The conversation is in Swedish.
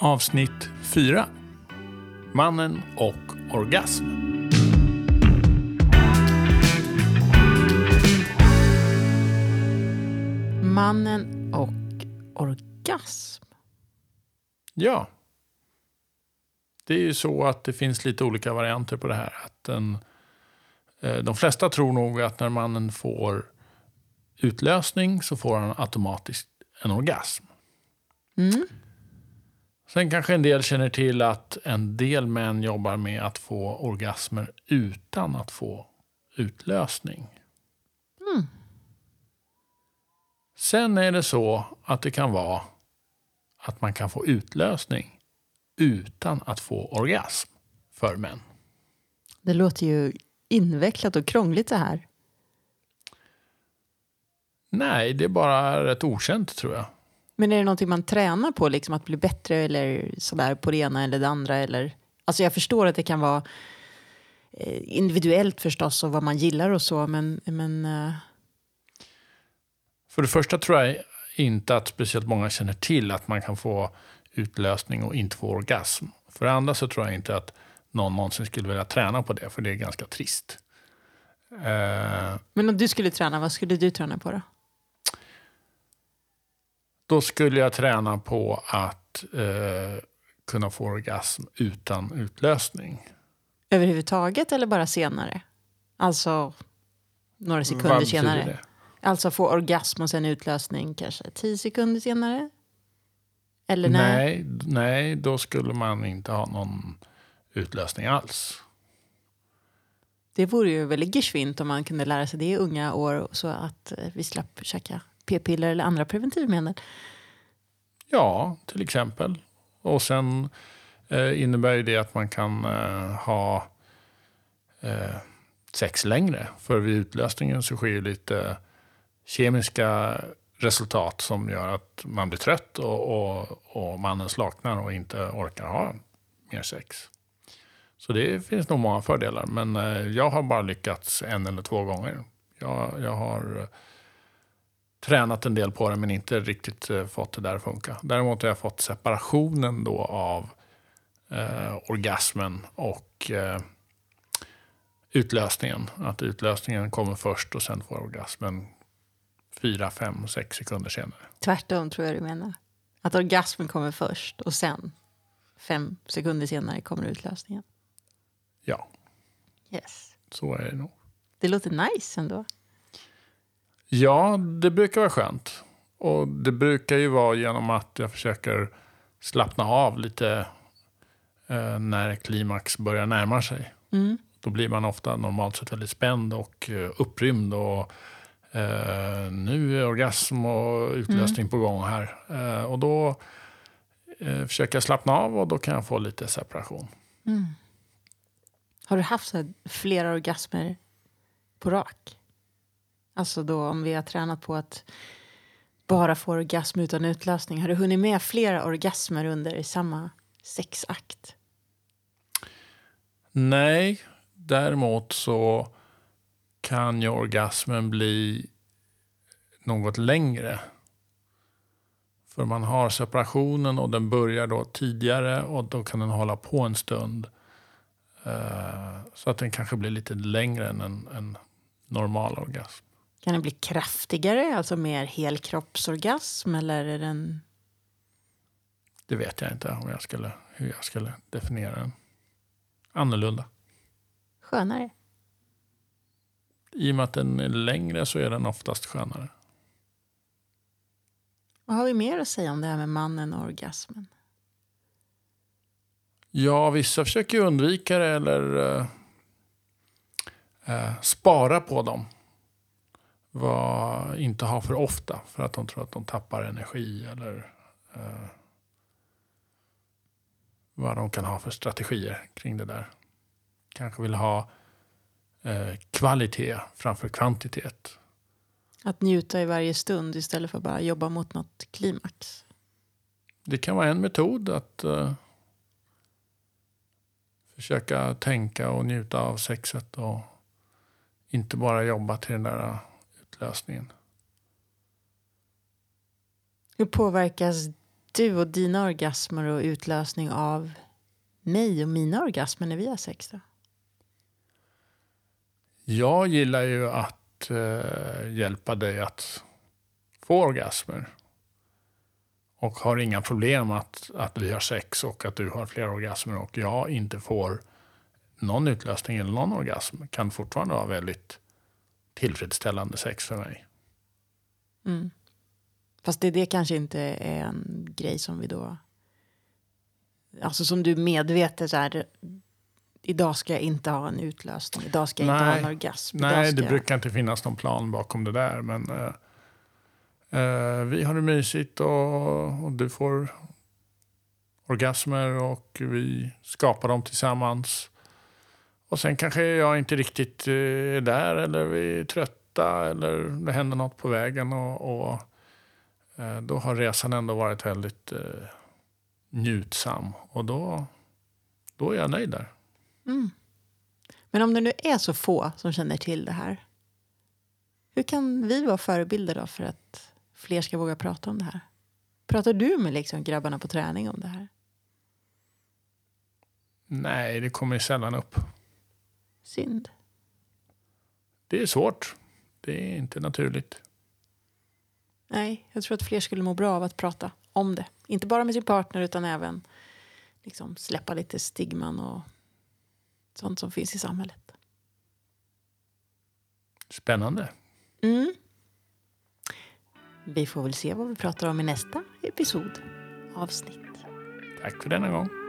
Avsnitt 4. Mannen och orgasm. Mannen och orgasm. Ja. Det är ju så att det finns lite olika varianter på det här. Att den, eh, de flesta tror nog att när mannen får utlösning så får han automatiskt en orgasm. Mm. Sen kanske en del känner till att en del män jobbar med att få orgasmer utan att få utlösning. Mm. Sen är det så att det kan vara att man kan få utlösning utan att få orgasm för män. Det låter ju invecklat och krångligt det här. Nej, det är bara rätt okänt tror jag. Men är det någonting man tränar på, liksom att bli bättre eller sådär på det ena eller det andra? Eller? Alltså jag förstår att det kan vara eh, individuellt förstås och vad man gillar och så, men, men eh, För det första tror jag inte att speciellt många känner till att man kan få utlösning och inte få orgasm. För det andra så tror jag inte att någon någonsin skulle vilja träna på det, för det är ganska trist. Eh, men om du skulle träna, vad skulle du träna på då? Då skulle jag träna på att eh, kunna få orgasm utan utlösning. Överhuvudtaget eller bara senare? Alltså några sekunder Vad senare? det? Alltså få orgasm och sen utlösning kanske tio sekunder senare? Eller nej? Nej, nej, då skulle man inte ha någon utlösning alls. Det vore ju väldigt geschwint om man kunde lära sig det i unga år så att eh, vi slapp käka p-piller eller andra preventivmedel. Ja, till exempel. Och sen eh, innebär ju det att man kan eh, ha eh, sex längre. För vid utlösningen så sker ju lite kemiska resultat som gör att man blir trött och, och, och mannen slaknar och inte orkar ha mer sex. Så det finns nog många fördelar. Men eh, jag har bara lyckats en eller två gånger. Jag, jag har eh, tränat en del på det men inte riktigt eh, fått det där att funka. Däremot har jag fått separationen då av eh, orgasmen och eh, utlösningen. Att utlösningen kommer först och sen får orgasmen fyra, fem, sex sekunder senare. Tvärtom tror jag du menar. Att orgasmen kommer först och sen fem sekunder senare kommer utlösningen. Ja, Yes. så är det nog. Det låter nice ändå. Ja, det brukar vara skönt. Och det brukar ju vara genom att jag försöker slappna av lite eh, när klimax börjar närma sig. Mm. Då blir man ofta normalt sett väldigt spänd och eh, upprymd. Och, eh, nu är orgasm och utlösning på gång här. Eh, och då eh, försöker jag slappna av och då kan jag få lite separation. Mm. Har du haft så flera orgasmer på rak? Alltså då om vi har tränat på att bara få orgasm utan utlösning. Har du hunnit med flera orgasmer under samma sexakt? Nej, däremot så kan ju orgasmen bli något längre. För man har separationen och den börjar då tidigare och då kan den hålla på en stund. Eh, så att den kanske blir lite längre än en, en normal orgasm. Kan den bli kraftigare, alltså mer helkroppsorgasm eller är den... Det vet jag inte om jag skulle, hur jag skulle definiera den. Annorlunda. skönare? I och med att den är längre så är den oftast skönare. Vad har vi mer att säga om det här med mannen och orgasmen? Ja, vissa försöker undvika det eller eh, eh, spara på dem. Vad, inte ha för ofta för att de tror att de tappar energi eller eh, vad de kan ha för strategier kring det där. Kanske vill ha eh, kvalitet framför kvantitet. Att njuta i varje stund istället för att bara jobba mot något klimax. Det kan vara en metod att eh, försöka tänka och njuta av sexet och inte bara jobba till den där utlösningen. Hur påverkas du och dina orgasmer och utlösning av mig och mina orgasmer när vi har sex då? Jag gillar ju att eh, hjälpa dig att få orgasmer. Och har inga problem att, att vi har sex och att du har flera orgasmer och jag inte får någon utlösning eller någon orgasm. kan fortfarande vara väldigt tillfredsställande sex för mig. Mm. Fast det, det kanske inte är en grej som vi då... Alltså som du medvetet så här, idag ska jag inte ha en utlösning, idag ska jag Nej. inte ha en orgasm. Nej, det jag... brukar inte finnas någon plan bakom det där. Men eh, eh, vi har det mysigt och, och du får orgasmer och vi skapar dem tillsammans. Och sen kanske jag inte riktigt eh, är där eller vi är trötta eller det händer något på vägen. Och, och eh, då har resan ändå varit väldigt eh, njutsam. Och då, då är jag nöjd där. Mm. Men om det nu är så få som känner till det här. Hur kan vi vara förebilder då för att fler ska våga prata om det här? Pratar du med liksom grabbarna på träning om det här? Nej, det kommer sällan upp. Synd. Det är svårt. Det är inte naturligt. Nej, jag tror att fler skulle må bra av att prata om det. Inte bara med sin partner utan även liksom släppa lite stigman och sånt som finns i samhället. Spännande. Mm. Vi får väl se vad vi pratar om i nästa episod, avsnitt. Tack för denna gång.